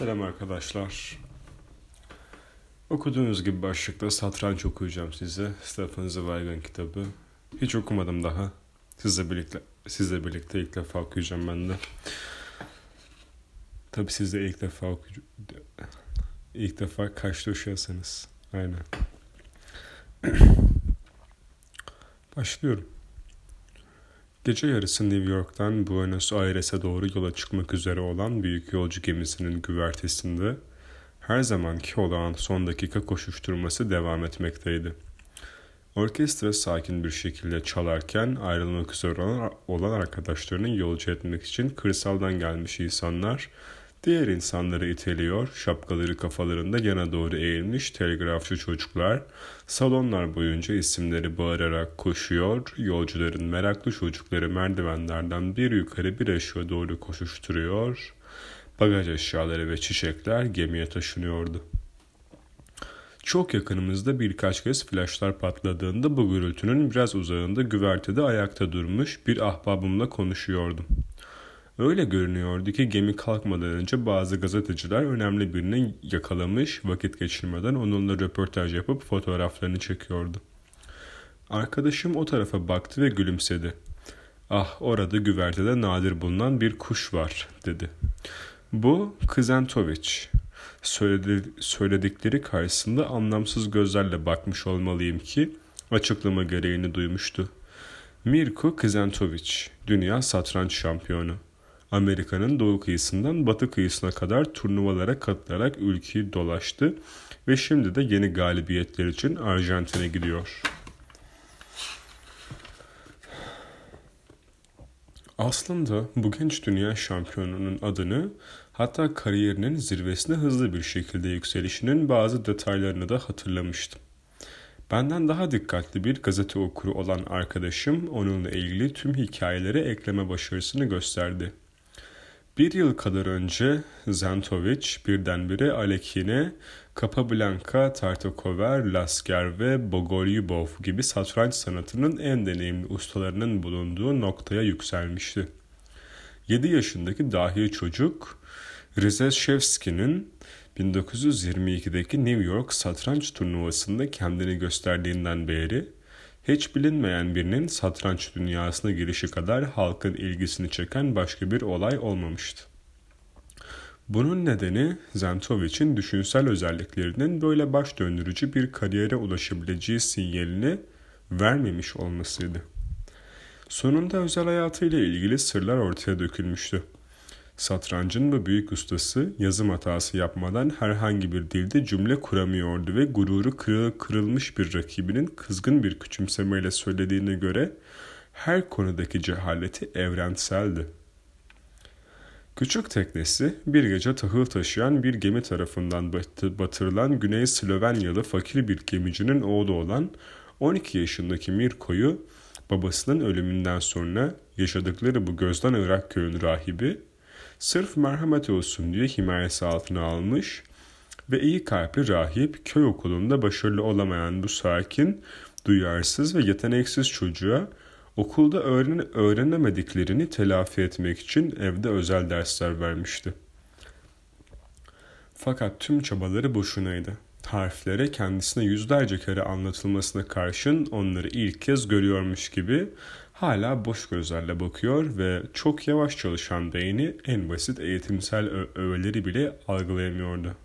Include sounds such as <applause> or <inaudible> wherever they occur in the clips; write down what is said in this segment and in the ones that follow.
Selam arkadaşlar. Okuduğunuz gibi başlıkta satranç okuyacağım size. Stefan Zweig'in kitabı. Hiç okumadım daha. Sizle birlikte sizle birlikte ilk defa okuyacağım ben de. Tabi siz de ilk defa okuyacağım. İlk defa kaçta uşuyorsanız. Aynen. <clears throat> Başlıyorum. Gece yarısı New York'tan Buenos Aires'e doğru yola çıkmak üzere olan büyük yolcu gemisinin güvertesinde her zamanki olağan son dakika koşuşturması devam etmekteydi. Orkestra sakin bir şekilde çalarken ayrılmak üzere olan arkadaşlarının yolcu etmek için kırsaldan gelmiş insanlar diğer insanları iteliyor, şapkaları kafalarında yana doğru eğilmiş telgrafçı çocuklar salonlar boyunca isimleri bağırarak koşuyor, yolcuların meraklı çocukları merdivenlerden bir yukarı bir aşağı doğru koşuşturuyor, bagaj eşyaları ve çiçekler gemiye taşınıyordu. Çok yakınımızda birkaç kez flaşlar patladığında bu gürültünün biraz uzağında güvertede ayakta durmuş bir ahbabımla konuşuyordum. Öyle görünüyordu ki gemi kalkmadan önce bazı gazeteciler önemli birini yakalamış, vakit geçirmeden onunla röportaj yapıp fotoğraflarını çekiyordu. Arkadaşım o tarafa baktı ve gülümsedi. Ah orada güvertede nadir bulunan bir kuş var dedi. Bu Kızantoviç. Söyledi, söyledikleri karşısında anlamsız gözlerle bakmış olmalıyım ki açıklama gereğini duymuştu. Mirko Kızantoviç, dünya satranç şampiyonu. Amerika'nın doğu kıyısından batı kıyısına kadar turnuvalara katılarak ülkeyi dolaştı ve şimdi de yeni galibiyetler için Arjantin'e gidiyor. Aslında bu genç dünya şampiyonunun adını hatta kariyerinin zirvesine hızlı bir şekilde yükselişinin bazı detaylarını da hatırlamıştım. Benden daha dikkatli bir gazete okuru olan arkadaşım onunla ilgili tüm hikayeleri ekleme başarısını gösterdi. Bir yıl kadar önce Zantovic birdenbire Alekhine, Capablanca, Tartakover, Lasker ve Bogolyubov gibi satranç sanatının en deneyimli ustalarının bulunduğu noktaya yükselmişti. 7 yaşındaki dahi çocuk Rizeshevski'nin 1922'deki New York satranç turnuvasında kendini gösterdiğinden beri hiç bilinmeyen birinin satranç dünyasına girişi kadar halkın ilgisini çeken başka bir olay olmamıştı. Bunun nedeni Zentovic'in düşünsel özelliklerinin böyle baş döndürücü bir kariyere ulaşabileceği sinyalini vermemiş olmasıydı. Sonunda özel hayatıyla ilgili sırlar ortaya dökülmüştü. Satrancın bu büyük ustası yazım hatası yapmadan herhangi bir dilde cümle kuramıyordu ve gururu kırıl kırılmış bir rakibinin kızgın bir küçümsemeyle söylediğine göre her konudaki cehaleti evrenseldi. Küçük teknesi bir gece tahıl taşıyan bir gemi tarafından batırılan Güney Slovenyalı fakir bir gemicinin oğlu olan 12 yaşındaki Mirko'yu babasının ölümünden sonra yaşadıkları bu gözden ırak köyün rahibi sırf merhamet olsun diye himayesi altına almış ve iyi kalpli rahip köy okulunda başarılı olamayan bu sakin, duyarsız ve yeteneksiz çocuğa okulda öğren öğrenemediklerini telafi etmek için evde özel dersler vermişti. Fakat tüm çabaları boşunaydı. Harflere kendisine yüzlerce kere anlatılmasına karşın onları ilk kez görüyormuş gibi hala boş gözlerle bakıyor ve çok yavaş çalışan beyni en basit eğitimsel öğeleri bile algılayamıyordu.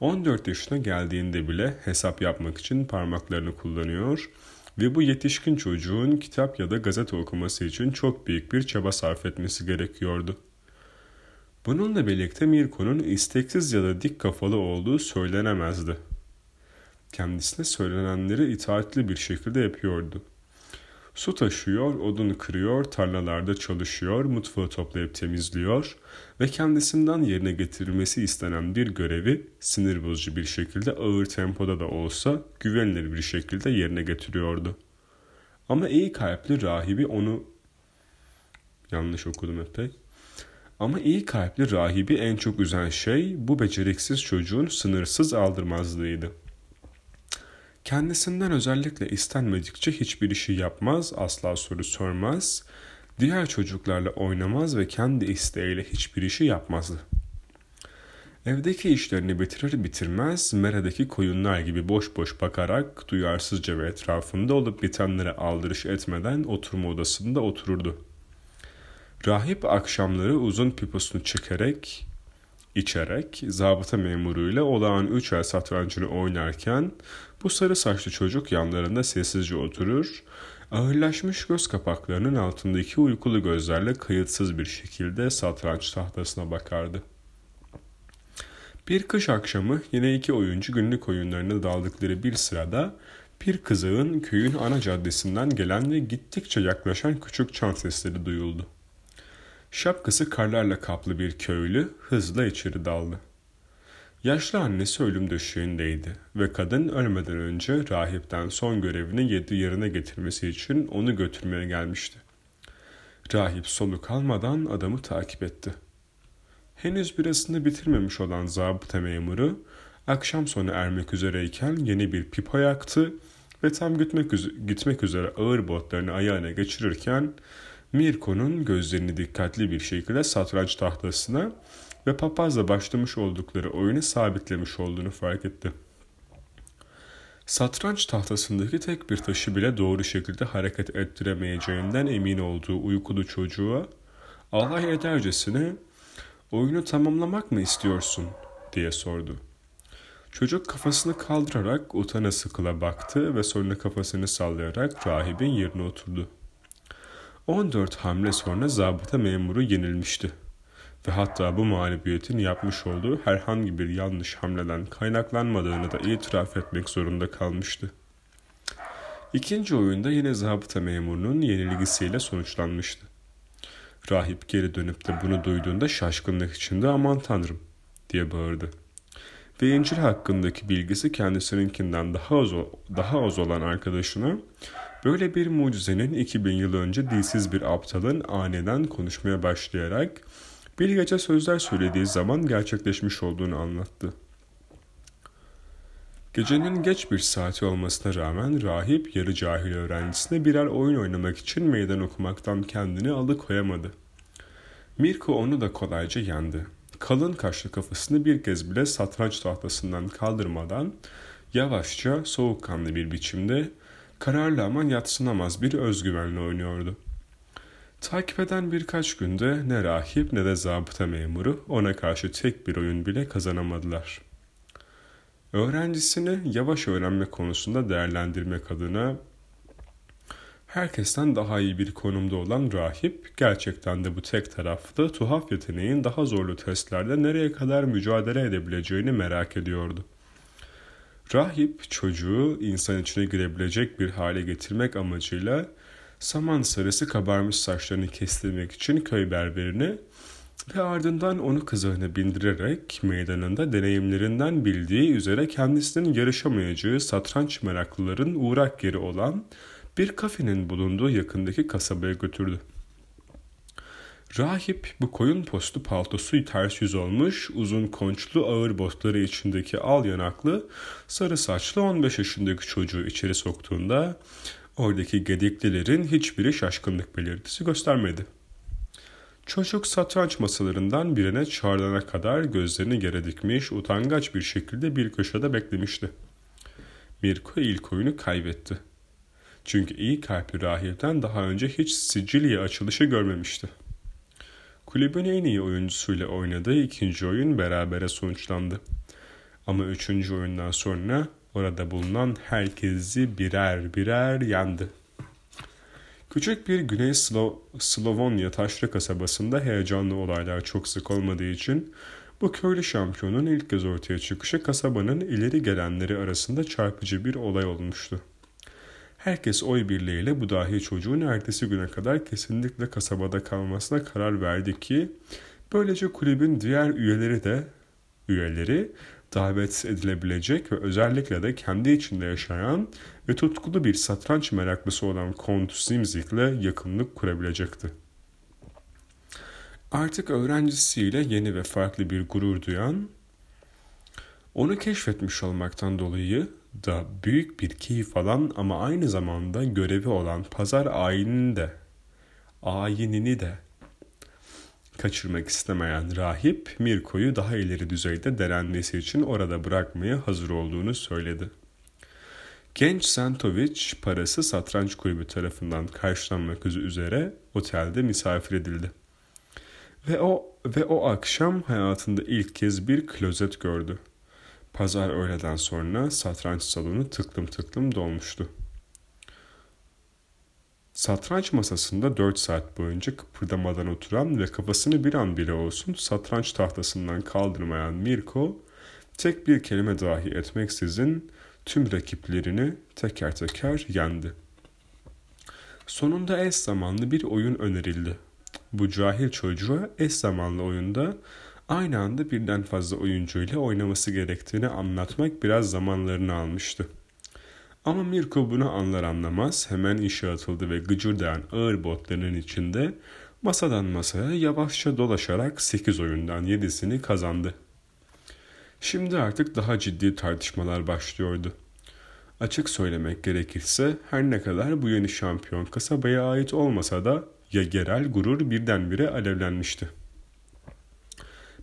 14 yaşına geldiğinde bile hesap yapmak için parmaklarını kullanıyor ve bu yetişkin çocuğun kitap ya da gazete okuması için çok büyük bir çaba sarf etmesi gerekiyordu. Bununla birlikte Mirko'nun isteksiz ya da dik kafalı olduğu söylenemezdi. Kendisine söylenenleri itaatli bir şekilde yapıyordu. Su taşıyor, odun kırıyor, tarlalarda çalışıyor, mutfağı toplayıp temizliyor ve kendisinden yerine getirilmesi istenen bir görevi sinir bozucu bir şekilde ağır tempoda da olsa güvenilir bir şekilde yerine getiriyordu. Ama iyi kalpli rahibi onu yanlış okudum epey. Ama iyi kalpli rahibi en çok üzen şey bu beceriksiz çocuğun sınırsız aldırmazlığıydı. Kendisinden özellikle istenmedikçe hiçbir işi yapmaz, asla soru sormaz, diğer çocuklarla oynamaz ve kendi isteğiyle hiçbir işi yapmazdı. Evdeki işlerini bitirir bitirmez Mera'daki koyunlar gibi boş boş bakarak duyarsızca ve etrafında olup bitenlere aldırış etmeden oturma odasında otururdu. Rahip akşamları uzun piposunu çekerek, içerek zabıta memuruyla olağan üç el satrancını oynarken bu sarı saçlı çocuk yanlarında sessizce oturur, ağırlaşmış göz kapaklarının altındaki uykulu gözlerle kayıtsız bir şekilde satranç tahtasına bakardı. Bir kış akşamı yine iki oyuncu günlük oyunlarına daldıkları bir sırada bir kızağın köyün ana caddesinden gelen ve gittikçe yaklaşan küçük çan sesleri duyuldu. Şapkası karlarla kaplı bir köylü hızla içeri daldı. Yaşlı annesi ölüm döşeğindeydi ve kadın ölmeden önce rahipten son görevini yedi yerine getirmesi için onu götürmeye gelmişti. Rahip soluk almadan adamı takip etti. Henüz birasını bitirmemiş olan zabıta memuru akşam sonu ermek üzereyken yeni bir pipa yaktı ve tam gitmek, üzere, gitmek üzere ağır botlarını ayağına geçirirken Mirko'nun gözlerini dikkatli bir şekilde satranç tahtasına ve papazla başlamış oldukları oyunu sabitlemiş olduğunu fark etti. Satranç tahtasındaki tek bir taşı bile doğru şekilde hareket ettiremeyeceğinden emin olduğu uykulu çocuğa alay edercesine oyunu tamamlamak mı istiyorsun diye sordu. Çocuk kafasını kaldırarak utana sıkıla baktı ve sonra kafasını sallayarak rahibin yerine oturdu. 14 hamle sonra zabıta memuru yenilmişti ve hatta bu mağlubiyetin yapmış olduğu herhangi bir yanlış hamleden kaynaklanmadığını da itiraf etmek zorunda kalmıştı. İkinci oyunda yine zabıta memurunun yenilgisiyle sonuçlanmıştı. Rahip geri dönüp de bunu duyduğunda şaşkınlık içinde aman tanrım diye bağırdı. Ve İncil hakkındaki bilgisi kendisininkinden daha az, daha az olan arkadaşına böyle bir mucizenin 2000 yıl önce dilsiz bir aptalın aniden konuşmaya başlayarak bir gece sözler söylediği zaman gerçekleşmiş olduğunu anlattı. Gecenin geç bir saati olmasına rağmen rahip yarı cahil öğrencisine birer oyun oynamak için meydan okumaktan kendini alıkoyamadı. Mirko onu da kolayca yendi. Kalın kaşlı kafasını bir kez bile satranç tahtasından kaldırmadan yavaşça soğukkanlı bir biçimde kararlı ama yatsınamaz bir özgüvenle oynuyordu. Takip eden birkaç günde ne rahip ne de zabıta memuru ona karşı tek bir oyun bile kazanamadılar. Öğrencisini yavaş öğrenme konusunda değerlendirmek adına herkesten daha iyi bir konumda olan rahip gerçekten de bu tek tarafta tuhaf yeteneğin daha zorlu testlerde nereye kadar mücadele edebileceğini merak ediyordu. Rahip çocuğu insan içine girebilecek bir hale getirmek amacıyla saman sarısı kabarmış saçlarını kestirmek için köy berberini ve ardından onu kızağına bindirerek meydanında deneyimlerinden bildiği üzere kendisinin yarışamayacağı satranç meraklıların uğrak yeri olan bir kafenin bulunduğu yakındaki kasabaya götürdü. Rahip bu koyun postu paltosu ters yüz olmuş, uzun konçlu ağır botları içindeki al yanaklı, sarı saçlı 15 yaşındaki çocuğu içeri soktuğunda oradaki gediklilerin hiçbiri şaşkınlık belirtisi göstermedi. Çocuk satranç masalarından birine çağrılana kadar gözlerini yere dikmiş, utangaç bir şekilde bir köşede beklemişti. Mirko ilk oyunu kaybetti. Çünkü iyi kalpli rahipten daha önce hiç Sicilya açılışı görmemişti. Kulübün en iyi oyuncusuyla oynadığı ikinci oyun berabere sonuçlandı. Ama üçüncü oyundan sonra orada bulunan herkesi birer birer yendi. Küçük bir Güney Slo Slovonya taşra kasabasında heyecanlı olaylar çok sık olmadığı için bu köylü şampiyonun ilk kez ortaya çıkışı kasabanın ileri gelenleri arasında çarpıcı bir olay olmuştu. Herkes oy birliğiyle bu dahi çocuğun ertesi güne kadar kesinlikle kasabada kalmasına karar verdi ki böylece kulübün diğer üyeleri de üyeleri davet edilebilecek ve özellikle de kendi içinde yaşayan ve tutkulu bir satranç meraklısı olan Kont Simzik'le yakınlık kurabilecekti. Artık öğrencisiyle yeni ve farklı bir gurur duyan, onu keşfetmiş olmaktan dolayı da büyük bir keyif alan ama aynı zamanda görevi olan pazar ayinini de ayinini de kaçırmak istemeyen rahip Mirko'yu daha ileri düzeyde denenmesi için orada bırakmaya hazır olduğunu söyledi. Genç Santovic parası satranç kulübü tarafından karşılanmak üzere otelde misafir edildi. Ve o ve o akşam hayatında ilk kez bir klozet gördü. Pazar öğleden sonra satranç salonu tıklım tıklım dolmuştu. Satranç masasında 4 saat boyunca kıpırdamadan oturan ve kafasını bir an bile olsun satranç tahtasından kaldırmayan Mirko, tek bir kelime dahi etmeksizin tüm rakiplerini teker teker yendi. Sonunda eş zamanlı bir oyun önerildi. Bu cahil çocuğa eş zamanlı oyunda aynı anda birden fazla oyuncuyla oynaması gerektiğini anlatmak biraz zamanlarını almıştı. Ama Mirko bunu anlar anlamaz hemen işe atıldı ve gıcırdayan ağır botlarının içinde masadan masaya yavaşça dolaşarak 8 oyundan 7'sini kazandı. Şimdi artık daha ciddi tartışmalar başlıyordu. Açık söylemek gerekirse her ne kadar bu yeni şampiyon kasabaya ait olmasa da ya yerel gurur birdenbire alevlenmişti.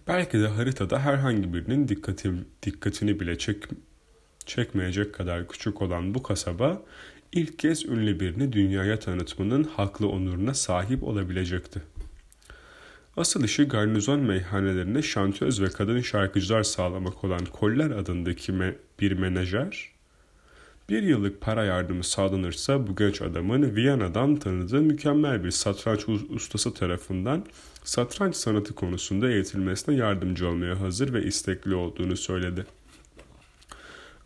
Belki de haritada herhangi birinin dikkati, dikkatini bile çek, çekmeyecek kadar küçük olan bu kasaba ilk kez ünlü birini dünyaya tanıtmanın haklı onuruna sahip olabilecekti. Asıl işi garnizon meyhanelerine şantöz ve kadın şarkıcılar sağlamak olan Koller adındaki me bir menajer, bir yıllık para yardımı sağlanırsa bu genç adamın Viyana'dan tanıdığı mükemmel bir satranç ustası tarafından satranç sanatı konusunda eğitilmesine yardımcı olmaya hazır ve istekli olduğunu söyledi.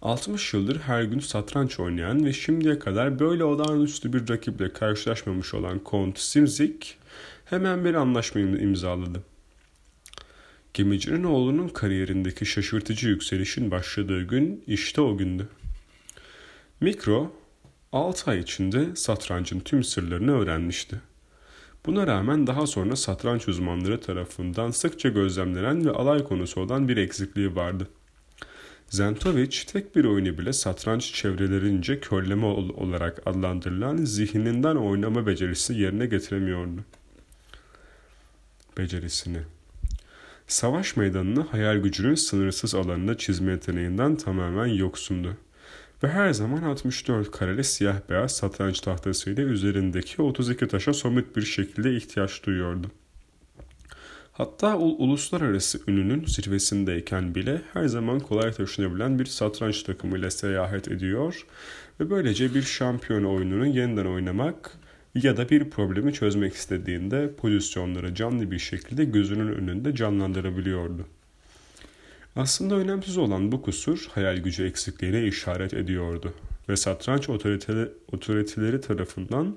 60 yıldır her gün satranç oynayan ve şimdiye kadar böyle olağanüstü bir rakiple karşılaşmamış olan Kont Simzik hemen bir anlaşma imzaladı. Gemicinin oğlunun kariyerindeki şaşırtıcı yükselişin başladığı gün işte o gündü. Mikro 6 ay içinde satrancın tüm sırlarını öğrenmişti. Buna rağmen daha sonra satranç uzmanları tarafından sıkça gözlemlenen ve alay konusu olan bir eksikliği vardı. Zentovic tek bir oyunu bile satranç çevrelerince körleme olarak adlandırılan zihninden oynama becerisi yerine getiremiyordu. Becerisini. Savaş meydanını hayal gücünün sınırsız alanında çizme yeteneğinden tamamen yoksundu ve her zaman 64 kareli siyah beyaz satranç tahtasıyla üzerindeki 32 taşa somut bir şekilde ihtiyaç duyuyordu. Hatta uluslararası ününün zirvesindeyken bile her zaman kolay taşınabilen bir satranç takımıyla seyahat ediyor ve böylece bir şampiyon oyununu yeniden oynamak ya da bir problemi çözmek istediğinde pozisyonları canlı bir şekilde gözünün önünde canlandırabiliyordu. Aslında önemsiz olan bu kusur hayal gücü eksikliğine işaret ediyordu ve satranç otoriteleri, tarafından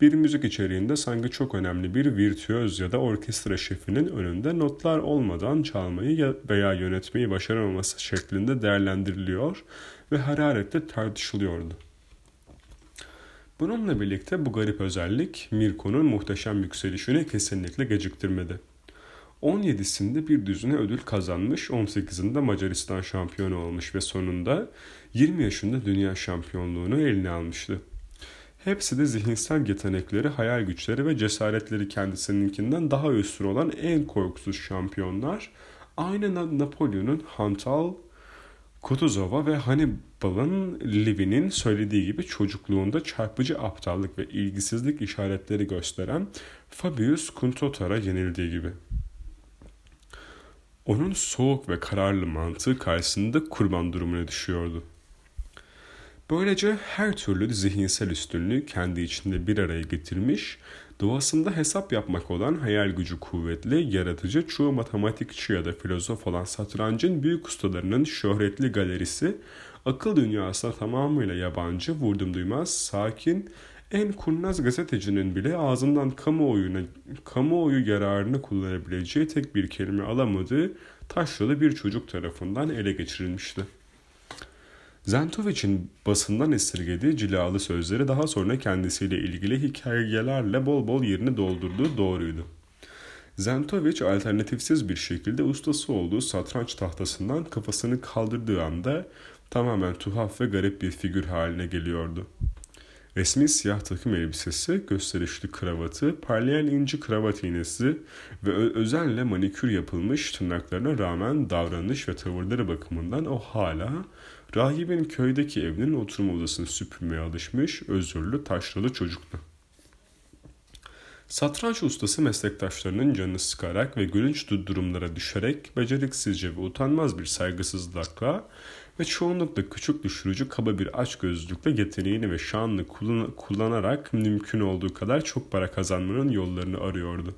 bir müzik içeriğinde sanki çok önemli bir virtüöz ya da orkestra şefinin önünde notlar olmadan çalmayı veya yönetmeyi başaramaması şeklinde değerlendiriliyor ve hararetle tartışılıyordu. Bununla birlikte bu garip özellik Mirko'nun muhteşem yükselişini kesinlikle geciktirmedi. 17'sinde bir düzine ödül kazanmış, 18'inde Macaristan şampiyonu olmuş ve sonunda 20 yaşında dünya şampiyonluğunu eline almıştı. Hepsi de zihinsel yetenekleri, hayal güçleri ve cesaretleri kendisininkinden daha üstün olan en korkusuz şampiyonlar. Aynı Napolyon'un Hantal, Kutuzova ve Hannibal'ın Levy'nin söylediği gibi çocukluğunda çarpıcı aptallık ve ilgisizlik işaretleri gösteren Fabius Kuntotar'a yenildiği gibi. Onun soğuk ve kararlı mantığı karşısında kurban durumuna düşüyordu. Böylece her türlü zihinsel üstünlüğü kendi içinde bir araya getirmiş, doğasında hesap yapmak olan hayal gücü kuvvetli, yaratıcı, çoğu matematikçi ya da filozof olan satrancın büyük ustalarının şöhretli galerisi, akıl dünyasına tamamıyla yabancı, vurdum duymaz, sakin, en kurnaz gazetecinin bile ağzından kamuoyuna, kamuoyu yararını kullanabileceği tek bir kelime alamadığı taşralı bir çocuk tarafından ele geçirilmişti. Zentovic'in basından esirgediği cilalı sözleri daha sonra kendisiyle ilgili hikayelerle bol bol yerini doldurduğu doğruydu. Zentovic alternatifsiz bir şekilde ustası olduğu satranç tahtasından kafasını kaldırdığı anda tamamen tuhaf ve garip bir figür haline geliyordu. Resmi siyah takım elbisesi, gösterişli kravatı, parlayan inci kravat iğnesi ve özenle manikür yapılmış tırnaklarına rağmen davranış ve tavırları bakımından o hala rahibin köydeki evinin oturma odasını süpürmeye alışmış özürlü taşralı çocuktu. Satranç ustası meslektaşlarının canını sıkarak ve gülünç durumlara düşerek beceriksizce ve utanmaz bir saygısızlıkla ve çoğunlukla küçük düşürücü kaba bir aç gözlükle yeteneğini ve şanını kullanarak mümkün olduğu kadar çok para kazanmanın yollarını arıyordu.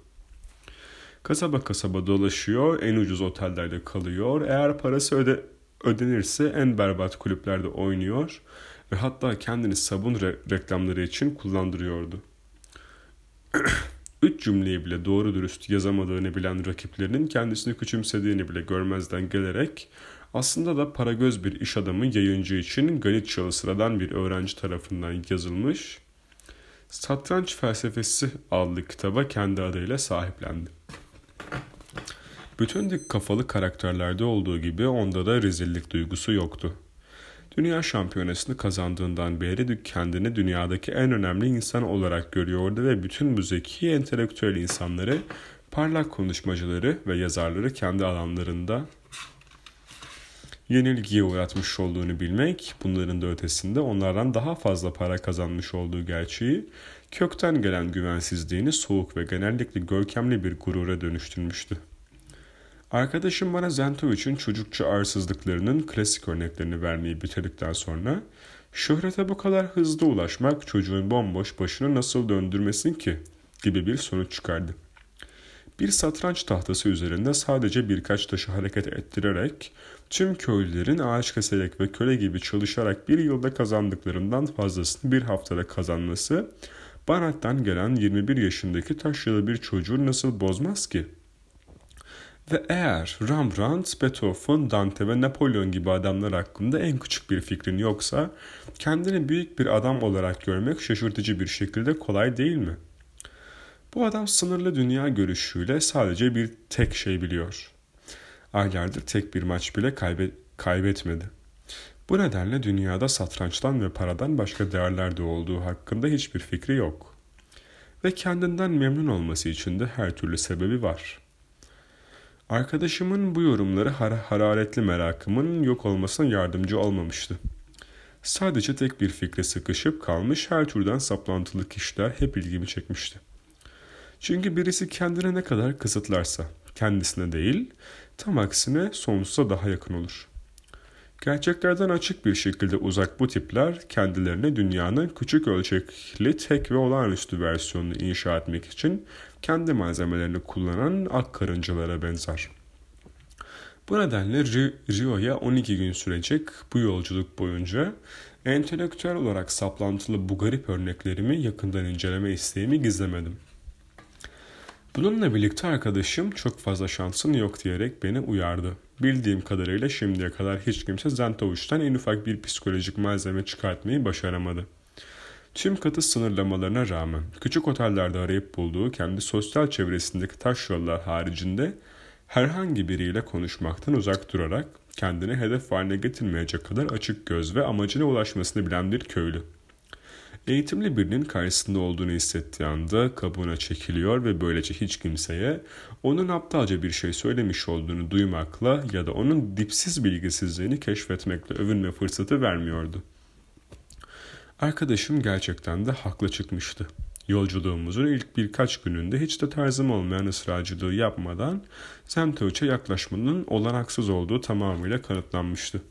Kasaba kasaba dolaşıyor, en ucuz otellerde kalıyor, eğer parası öde ödenirse en berbat kulüplerde oynuyor ve hatta kendini sabun re- reklamları için kullandırıyordu. <clears throat> Üç cümleyi bile doğru dürüst yazamadığını bilen rakiplerinin kendisini küçümsediğini bile görmezden gelerek aslında da para göz bir iş adamı yayıncı için Galicialı sıradan bir öğrenci tarafından yazılmış Satranç Felsefesi adlı kitaba kendi adıyla sahiplendi. Bütün dik kafalı karakterlerde olduğu gibi onda da rezillik duygusu yoktu. Dünya şampiyonasını kazandığından beri kendini dünyadaki en önemli insan olarak görüyordu ve bütün bu zeki entelektüel insanları, parlak konuşmacıları ve yazarları kendi alanlarında yenilgiye uğratmış olduğunu bilmek, bunların da ötesinde onlardan daha fazla para kazanmış olduğu gerçeği, kökten gelen güvensizliğini soğuk ve genellikle görkemli bir gurura dönüştürmüştü. Arkadaşım bana Zentovic'in çocukça arsızlıklarının klasik örneklerini vermeyi bitirdikten sonra şöhrete bu kadar hızlı ulaşmak çocuğun bomboş başını nasıl döndürmesin ki gibi bir sonuç çıkardı. Bir satranç tahtası üzerinde sadece birkaç taşı hareket ettirerek tüm köylülerin ağaç keserek ve köle gibi çalışarak bir yılda kazandıklarından fazlasını bir haftada kazanması Banat'tan gelen 21 yaşındaki taşralı bir çocuğu nasıl bozmaz ki?'' Ve eğer Rembrandt, Beethoven, Dante ve Napolyon gibi adamlar hakkında en küçük bir fikrin yoksa kendini büyük bir adam olarak görmek şaşırtıcı bir şekilde kolay değil mi? Bu adam sınırlı dünya görüşüyle sadece bir tek şey biliyor. Aylardır tek bir maç bile kaybe kaybetmedi. Bu nedenle dünyada satrançtan ve paradan başka değerler de olduğu hakkında hiçbir fikri yok. Ve kendinden memnun olması için de her türlü sebebi var.'' Arkadaşımın bu yorumları har hararetli merakımın yok olmasına yardımcı olmamıştı. Sadece tek bir fikre sıkışıp kalmış her türden saplantılı kişiler hep ilgimi çekmişti. Çünkü birisi kendine ne kadar kısıtlarsa kendisine değil, tam aksine sonsuza daha yakın olur. Gerçeklerden açık bir şekilde uzak bu tipler kendilerine dünyanın küçük ölçekli tek ve olağanüstü versiyonunu inşa etmek için kendi malzemelerini kullanan ak karıncalara benzer. Bu nedenle Rio'ya 12 gün sürecek bu yolculuk boyunca entelektüel olarak saplantılı bu garip örneklerimi yakından inceleme isteğimi gizlemedim. Bununla birlikte arkadaşım çok fazla şansın yok diyerek beni uyardı. Bildiğim kadarıyla şimdiye kadar hiç kimse Zentovich'ten en ufak bir psikolojik malzeme çıkartmayı başaramadı. Tüm katı sınırlamalarına rağmen küçük otellerde arayıp bulduğu kendi sosyal çevresindeki taş yollar haricinde herhangi biriyle konuşmaktan uzak durarak kendini hedef haline getirmeyecek kadar açık göz ve amacına ulaşmasını bilen bir köylü. Eğitimli birinin karşısında olduğunu hissettiği anda kabuğuna çekiliyor ve böylece hiç kimseye onun aptalca bir şey söylemiş olduğunu duymakla ya da onun dipsiz bilgisizliğini keşfetmekle övünme fırsatı vermiyordu. Arkadaşım gerçekten de haklı çıkmıştı. Yolculuğumuzun ilk birkaç gününde hiç de tarzım olmayan ısrarcılığı yapmadan Semtoviç'e yaklaşmanın olanaksız olduğu tamamıyla kanıtlanmıştı.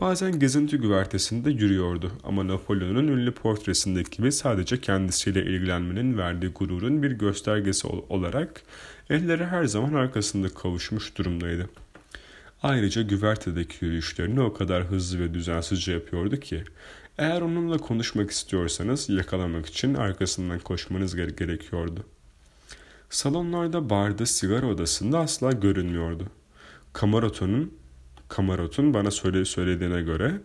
Bazen gezinti güvertesinde yürüyordu ama Napolyon'un ünlü portresindeki gibi sadece kendisiyle ilgilenmenin verdiği gururun bir göstergesi olarak elleri her zaman arkasında kavuşmuş durumdaydı. Ayrıca güvertedeki yürüyüşlerini o kadar hızlı ve düzensizce yapıyordu ki eğer onunla konuşmak istiyorsanız yakalamak için arkasından koşmanız gerekiyordu. Salonlarda, barda, sigara odasında asla görünmüyordu. Kamaroton'un Kamarot'un bana söyle söylediğine göre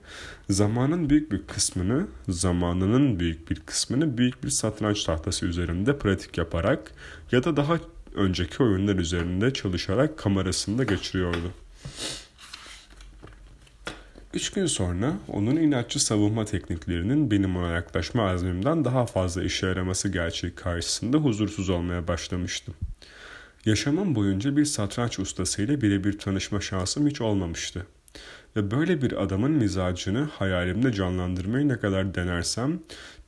zamanın büyük bir kısmını, zamanının büyük bir kısmını büyük bir satranç tahtası üzerinde pratik yaparak ya da daha önceki oyunlar üzerinde çalışarak kamerasında geçiriyordu. Üç gün sonra onun inatçı savunma tekniklerinin benim ona yaklaşma azmimden daha fazla işe yaraması gerçeği karşısında huzursuz olmaya başlamıştım. Yaşamım boyunca bir satranç ustasıyla birebir tanışma şansım hiç olmamıştı. Ve böyle bir adamın mizacını hayalimde canlandırmayı ne kadar denersem,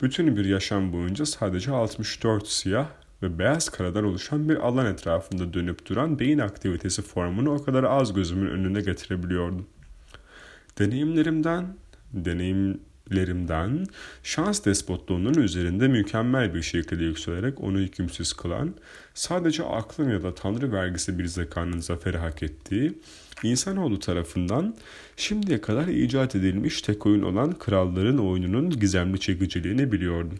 bütün bir yaşam boyunca sadece 64 siyah ve beyaz karadan oluşan bir alan etrafında dönüp duran beyin aktivitesi formunu o kadar az gözümün önüne getirebiliyordum. Deneyimlerimden, deneyimlerimden şans despotluğunun üzerinde mükemmel bir şekilde yükselerek onu hükümsüz kılan, sadece aklın ya da tanrı vergisi bir zekanın zaferi hak ettiği, insanoğlu tarafından şimdiye kadar icat edilmiş tek oyun olan kralların oyununun gizemli çekiciliğini biliyordum.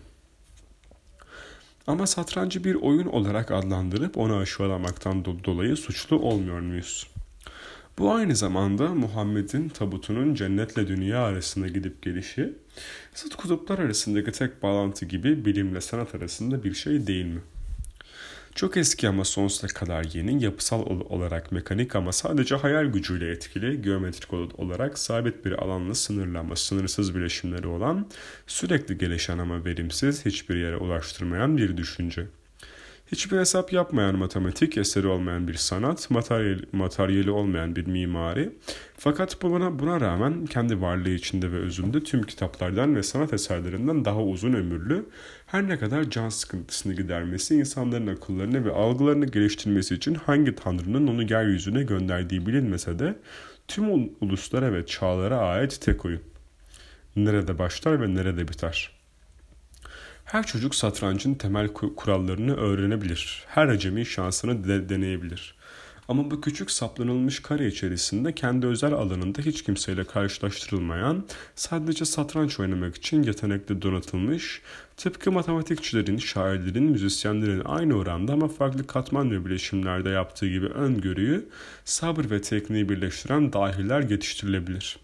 Ama satrancı bir oyun olarak adlandırıp onu aşağılamaktan dolayı suçlu olmuyor muyuz? Bu aynı zamanda Muhammed'in tabutunun cennetle dünya arasında gidip gelişi, zıt kutuplar arasındaki tek bağlantı gibi bilimle sanat arasında bir şey değil mi? Çok eski ama sonsuza kadar yeni, yapısal olarak mekanik ama sadece hayal gücüyle etkili, geometrik olarak sabit bir alanla sınırlanma, sınırsız bileşimleri olan, sürekli gelişen ama verimsiz, hiçbir yere ulaştırmayan bir düşünce. Hiçbir hesap yapmayan matematik, eseri olmayan bir sanat, materyal, materyali olmayan bir mimari. Fakat buna, buna rağmen kendi varlığı içinde ve özünde tüm kitaplardan ve sanat eserlerinden daha uzun ömürlü, her ne kadar can sıkıntısını gidermesi, insanların akıllarını ve algılarını geliştirmesi için hangi tanrının onu yeryüzüne gönderdiği bilinmese de tüm uluslara ve çağlara ait tek oyun. Nerede başlar ve nerede biter?'' Her çocuk satrancın temel kurallarını öğrenebilir. Her acemi şansını de deneyebilir. Ama bu küçük saplanılmış kare içerisinde kendi özel alanında hiç kimseyle karşılaştırılmayan, sadece satranç oynamak için yetenekli donatılmış, tıpkı matematikçilerin, şairlerin, müzisyenlerin aynı oranda ama farklı katman ve bileşimlerde yaptığı gibi öngörüyü, sabır ve tekniği birleştiren dahiler yetiştirilebilir.''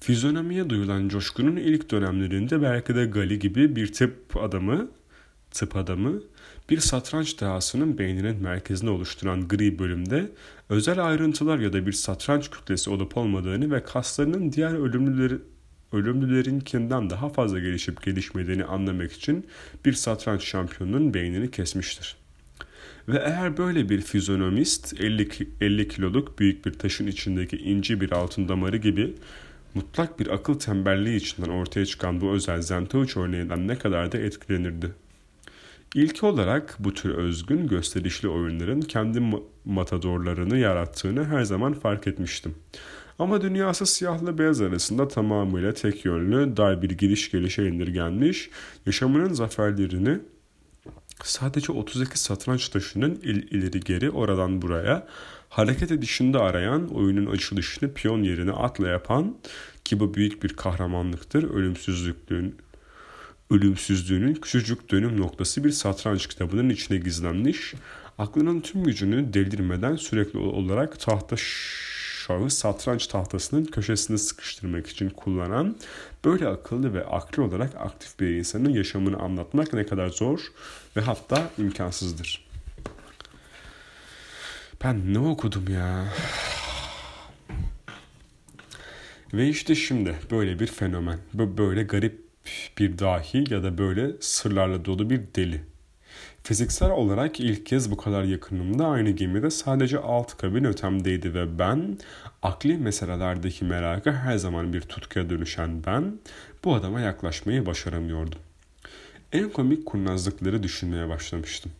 Fizyonomiye duyulan coşkunun ilk dönemlerinde belki de Gali gibi bir tıp adamı, tıp adamı bir satranç dehasının beyninin merkezini oluşturan gri bölümde özel ayrıntılar ya da bir satranç kütlesi olup olmadığını ve kaslarının diğer ölümlüleri, ölümlülerinkinden daha fazla gelişip gelişmediğini anlamak için bir satranç şampiyonunun beynini kesmiştir. Ve eğer böyle bir fizyonomist 50, 50 kiloluk büyük bir taşın içindeki inci bir altın damarı gibi mutlak bir akıl tembelliği içinden ortaya çıkan bu özel Zentovic örneğinden ne kadar da etkilenirdi. İlk olarak bu tür özgün gösterişli oyunların kendi matadorlarını yarattığını her zaman fark etmiştim. Ama dünyası siyahla beyaz arasında tamamıyla tek yönlü, dar bir gidiş gelişe indirgenmiş, yaşamının zaferlerini sadece 32 satranç taşının il ileri geri oradan buraya hareket edişinde arayan, oyunun açılışını piyon yerine atla yapan ki bu büyük bir kahramanlıktır. Ölümsüzlüklüğün ölümsüzlüğünün küçücük dönüm noktası bir satranç kitabının içine gizlenmiş. Aklının tüm gücünü delirmeden sürekli olarak tahta şahı satranç tahtasının köşesine sıkıştırmak için kullanan böyle akıllı ve akli olarak aktif bir insanın yaşamını anlatmak ne kadar zor ve hatta imkansızdır. Ben ne okudum ya? Ve işte şimdi böyle bir fenomen, böyle garip bir dahi ya da böyle sırlarla dolu bir deli. Fiziksel olarak ilk kez bu kadar yakınımda aynı gemide sadece alt kabin ötemdeydi ve ben akli meselelerdeki merakı her zaman bir tutkuya dönüşen ben bu adama yaklaşmayı başaramıyordum. En komik kurnazlıkları düşünmeye başlamıştım.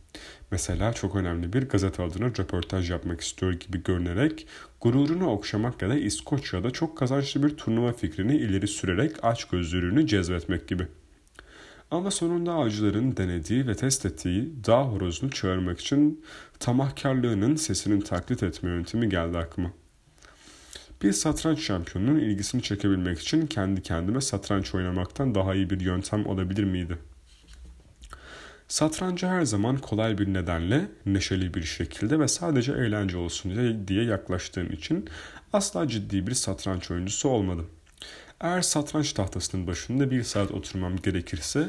Mesela çok önemli bir gazete adına röportaj yapmak istiyor gibi görünerek gururunu okşamak ya da İskoçya'da çok kazançlı bir turnuva fikrini ileri sürerek aç gözlülüğünü cezbetmek gibi. Ama sonunda avcıların denediği ve test ettiği dağ horozunu çağırmak için tamahkarlığının sesinin taklit etme yöntemi geldi aklıma. Bir satranç şampiyonunun ilgisini çekebilmek için kendi kendime satranç oynamaktan daha iyi bir yöntem olabilir miydi?'' Satranca her zaman kolay bir nedenle, neşeli bir şekilde ve sadece eğlence olsun diye yaklaştığım için asla ciddi bir satranç oyuncusu olmadım. Eğer satranç tahtasının başında bir saat oturmam gerekirse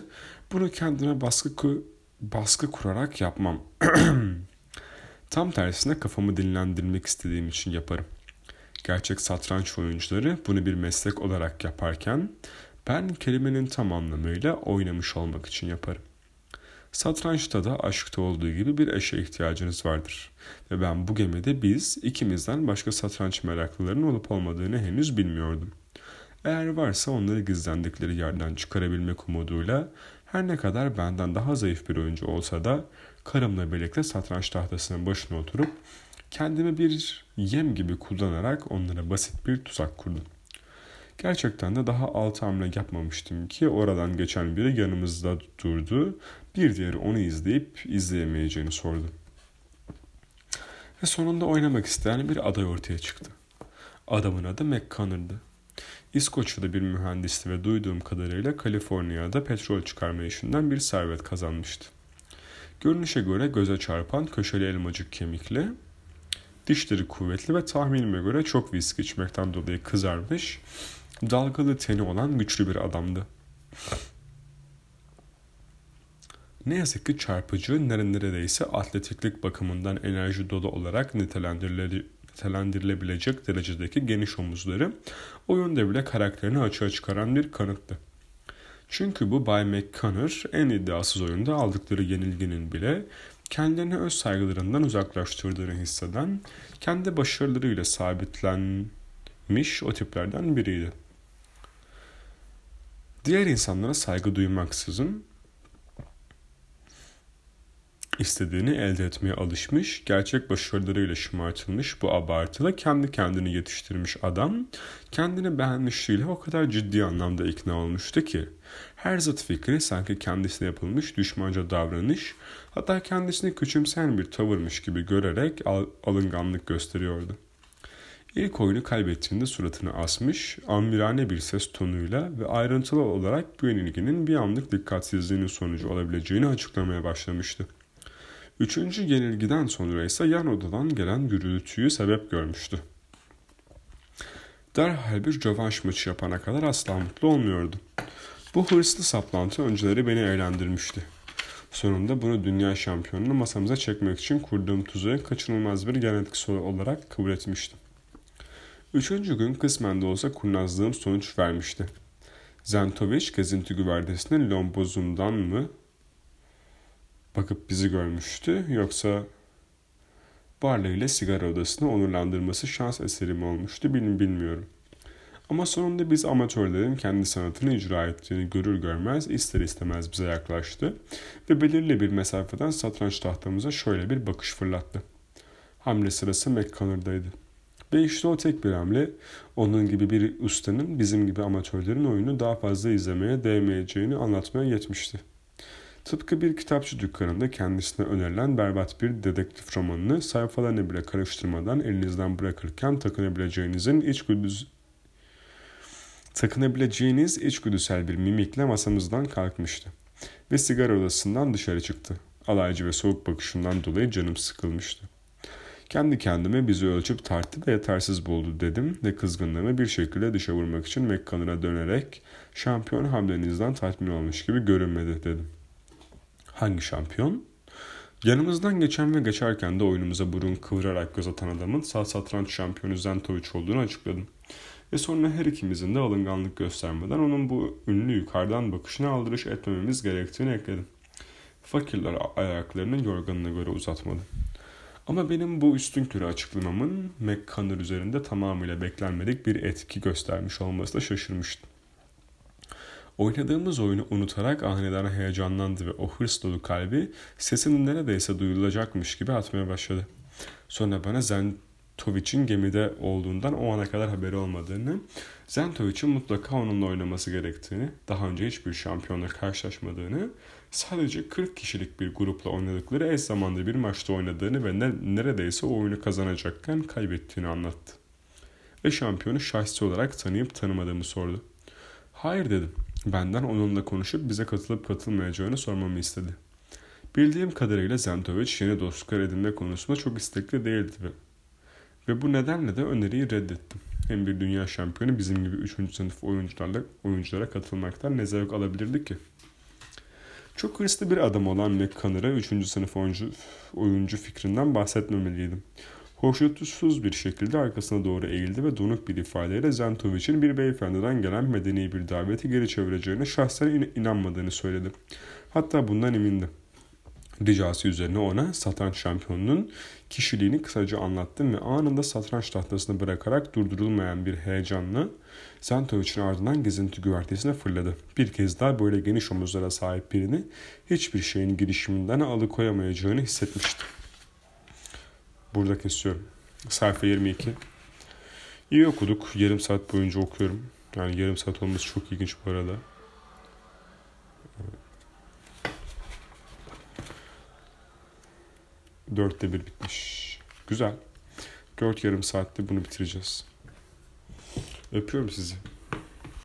bunu kendime baskı, baskı kurarak yapmam. <clears throat> Tam tersine kafamı dinlendirmek istediğim için yaparım. Gerçek satranç oyuncuları bunu bir meslek olarak yaparken ben kelimenin tam anlamıyla oynamış olmak için yaparım. Satrançta da aşkta olduğu gibi bir eşe ihtiyacınız vardır. Ve ben bu gemide biz ikimizden başka satranç meraklılarının olup olmadığını henüz bilmiyordum. Eğer varsa onları gizlendikleri yerden çıkarabilmek umuduyla her ne kadar benden daha zayıf bir oyuncu olsa da karımla birlikte satranç tahtasının başına oturup kendimi bir yem gibi kullanarak onlara basit bir tuzak kurdum. Gerçekten de daha altı hamle yapmamıştım ki oradan geçen biri yanımızda durdu. Bir diğeri onu izleyip izleyemeyeceğini sordu. Ve sonunda oynamak isteyen bir aday ortaya çıktı. Adamın adı McConnor'dı. İskoçya'da bir mühendisti ve duyduğum kadarıyla Kaliforniya'da petrol çıkarma işinden bir servet kazanmıştı. Görünüşe göre göze çarpan köşeli elmacık kemikli, dişleri kuvvetli ve tahminime göre çok viski içmekten dolayı kızarmış, dalgalı teni olan güçlü bir adamdı. Ne yazık ki çarpıcı, neredeyse atletiklik bakımından enerji dolu olarak nitelendirilebilecek derecedeki geniş omuzları oyunda bile karakterini açığa çıkaran bir kanıttı. Çünkü bu Bay McConnor en iddiasız oyunda aldıkları yenilginin bile kendilerini öz saygılarından uzaklaştırdığını hisseden, kendi başarılarıyla sabitlenmiş o tiplerden biriydi. Diğer insanlara saygı duymaksızın istediğini elde etmeye alışmış, gerçek başarılarıyla şımartılmış bu abartılı kendi kendini yetiştirmiş adam kendini beğenmişliğiyle o kadar ciddi anlamda ikna olmuştu ki her zıt fikri sanki kendisine yapılmış düşmanca davranış hatta kendisini küçümseyen bir tavırmış gibi görerek al- alınganlık gösteriyordu. İlk oyunu kaybettiğinde suratını asmış, amirane bir ses tonuyla ve ayrıntılı olarak bu yenilginin bir anlık dikkatsizliğinin sonucu olabileceğini açıklamaya başlamıştı. Üçüncü yenilgiden sonra ise yan odadan gelen gürültüyü sebep görmüştü. Derhal bir rövanş maçı yapana kadar asla mutlu olmuyordu. Bu hırslı saplantı önceleri beni eğlendirmişti. Sonunda bunu dünya şampiyonunu masamıza çekmek için kurduğum tuzağı kaçınılmaz bir yan etkisi olarak kabul etmiştim. Üçüncü gün kısmen de olsa kurnazlığım sonuç vermişti. Zentoviç gezinti güvertesine lombozundan mı bakıp bizi görmüştü yoksa Barley ile sigara odasını onurlandırması şans eseri mi olmuştu bilmiyorum. Ama sonunda biz amatörlerin kendi sanatını icra ettiğini görür görmez ister istemez bize yaklaştı ve belirli bir mesafeden satranç tahtamıza şöyle bir bakış fırlattı. Hamle sırası McConnor'daydı. Ve işte o tek bir hamle onun gibi bir ustanın bizim gibi amatörlerin oyunu daha fazla izlemeye değmeyeceğini anlatmaya yetmişti. Tıpkı bir kitapçı dükkanında kendisine önerilen berbat bir dedektif romanını sayfalarını bile karıştırmadan elinizden bırakırken takınabileceğinizin içgüdüsü takınabileceğiniz içgüdüsel bir mimikle masamızdan kalkmıştı. Ve sigara odasından dışarı çıktı. Alaycı ve soğuk bakışından dolayı canım sıkılmıştı. Kendi kendime bizi ölçüp tarttı ve yetersiz buldu dedim ve kızgınlığımı bir şekilde dışa vurmak için Mekkan'a dönerek şampiyon hamlenizden tatmin olmuş gibi görünmedi dedim. Hangi şampiyon? Yanımızdan geçen ve geçerken de oyunumuza burun kıvırarak göz atan adamın sağ satranç şampiyonu Zentoviç olduğunu açıkladım. Ve sonra her ikimizin de alınganlık göstermeden onun bu ünlü yukarıdan bakışına aldırış etmememiz gerektiğini ekledim. Fakirler ayaklarını yorganına göre uzatmadı. Ama benim bu üstün körü açıklamamın McConnor üzerinde tamamıyla beklenmedik bir etki göstermiş olması da şaşırmıştım. Oynadığımız oyunu unutarak aniden heyecanlandı ve o hırs dolu kalbi sesinin neredeyse duyulacakmış gibi atmaya başladı. Sonra bana Zentoviç'in gemide olduğundan o ana kadar haberi olmadığını, Zentoviç'in mutlaka onunla oynaması gerektiğini, daha önce hiçbir şampiyonla karşılaşmadığını, sadece 40 kişilik bir grupla oynadıkları eş zamanda bir maçta oynadığını ve ne, neredeyse o oyunu kazanacakken kaybettiğini anlattı. Ve şampiyonu şahsi olarak tanıyıp tanımadığımı sordu. Hayır dedim. Benden onunla konuşup bize katılıp katılmayacağını sormamı istedi. Bildiğim kadarıyla Zentovic yeni dostluklar edinme konusunda çok istekli değildi ve, ve bu nedenle de öneriyi reddettim. Hem bir dünya şampiyonu bizim gibi 3. sınıf oyuncularla oyunculara katılmaktan ne zevk alabilirdi ki? Çok hırslı bir adam olan McConnor'a 3. sınıf oyuncu, oyuncu fikrinden bahsetmemeliydim. Hoşnutsuz bir şekilde arkasına doğru eğildi ve donuk bir ifadeyle Zentovic'in bir beyefendiden gelen medeni bir daveti geri çevireceğine şahsen in- inanmadığını söyledi. Hatta bundan emindi. Ricası üzerine ona satranç şampiyonunun kişiliğini kısaca anlattım ve anında satranç tahtasını bırakarak durdurulmayan bir heyecanla Zentovic'in ardından gezinti güvertesine fırladı. Bir kez daha böyle geniş omuzlara sahip birini hiçbir şeyin girişiminden alıkoyamayacağını hissetmişti. Burada kesiyorum. Sayfa 22. İyi okuduk. Yarım saat boyunca okuyorum. Yani yarım saat olması çok ilginç bu arada. Dörtte bir bitmiş. Güzel. Dört yarım saatte bunu bitireceğiz. Öpüyorum sizi.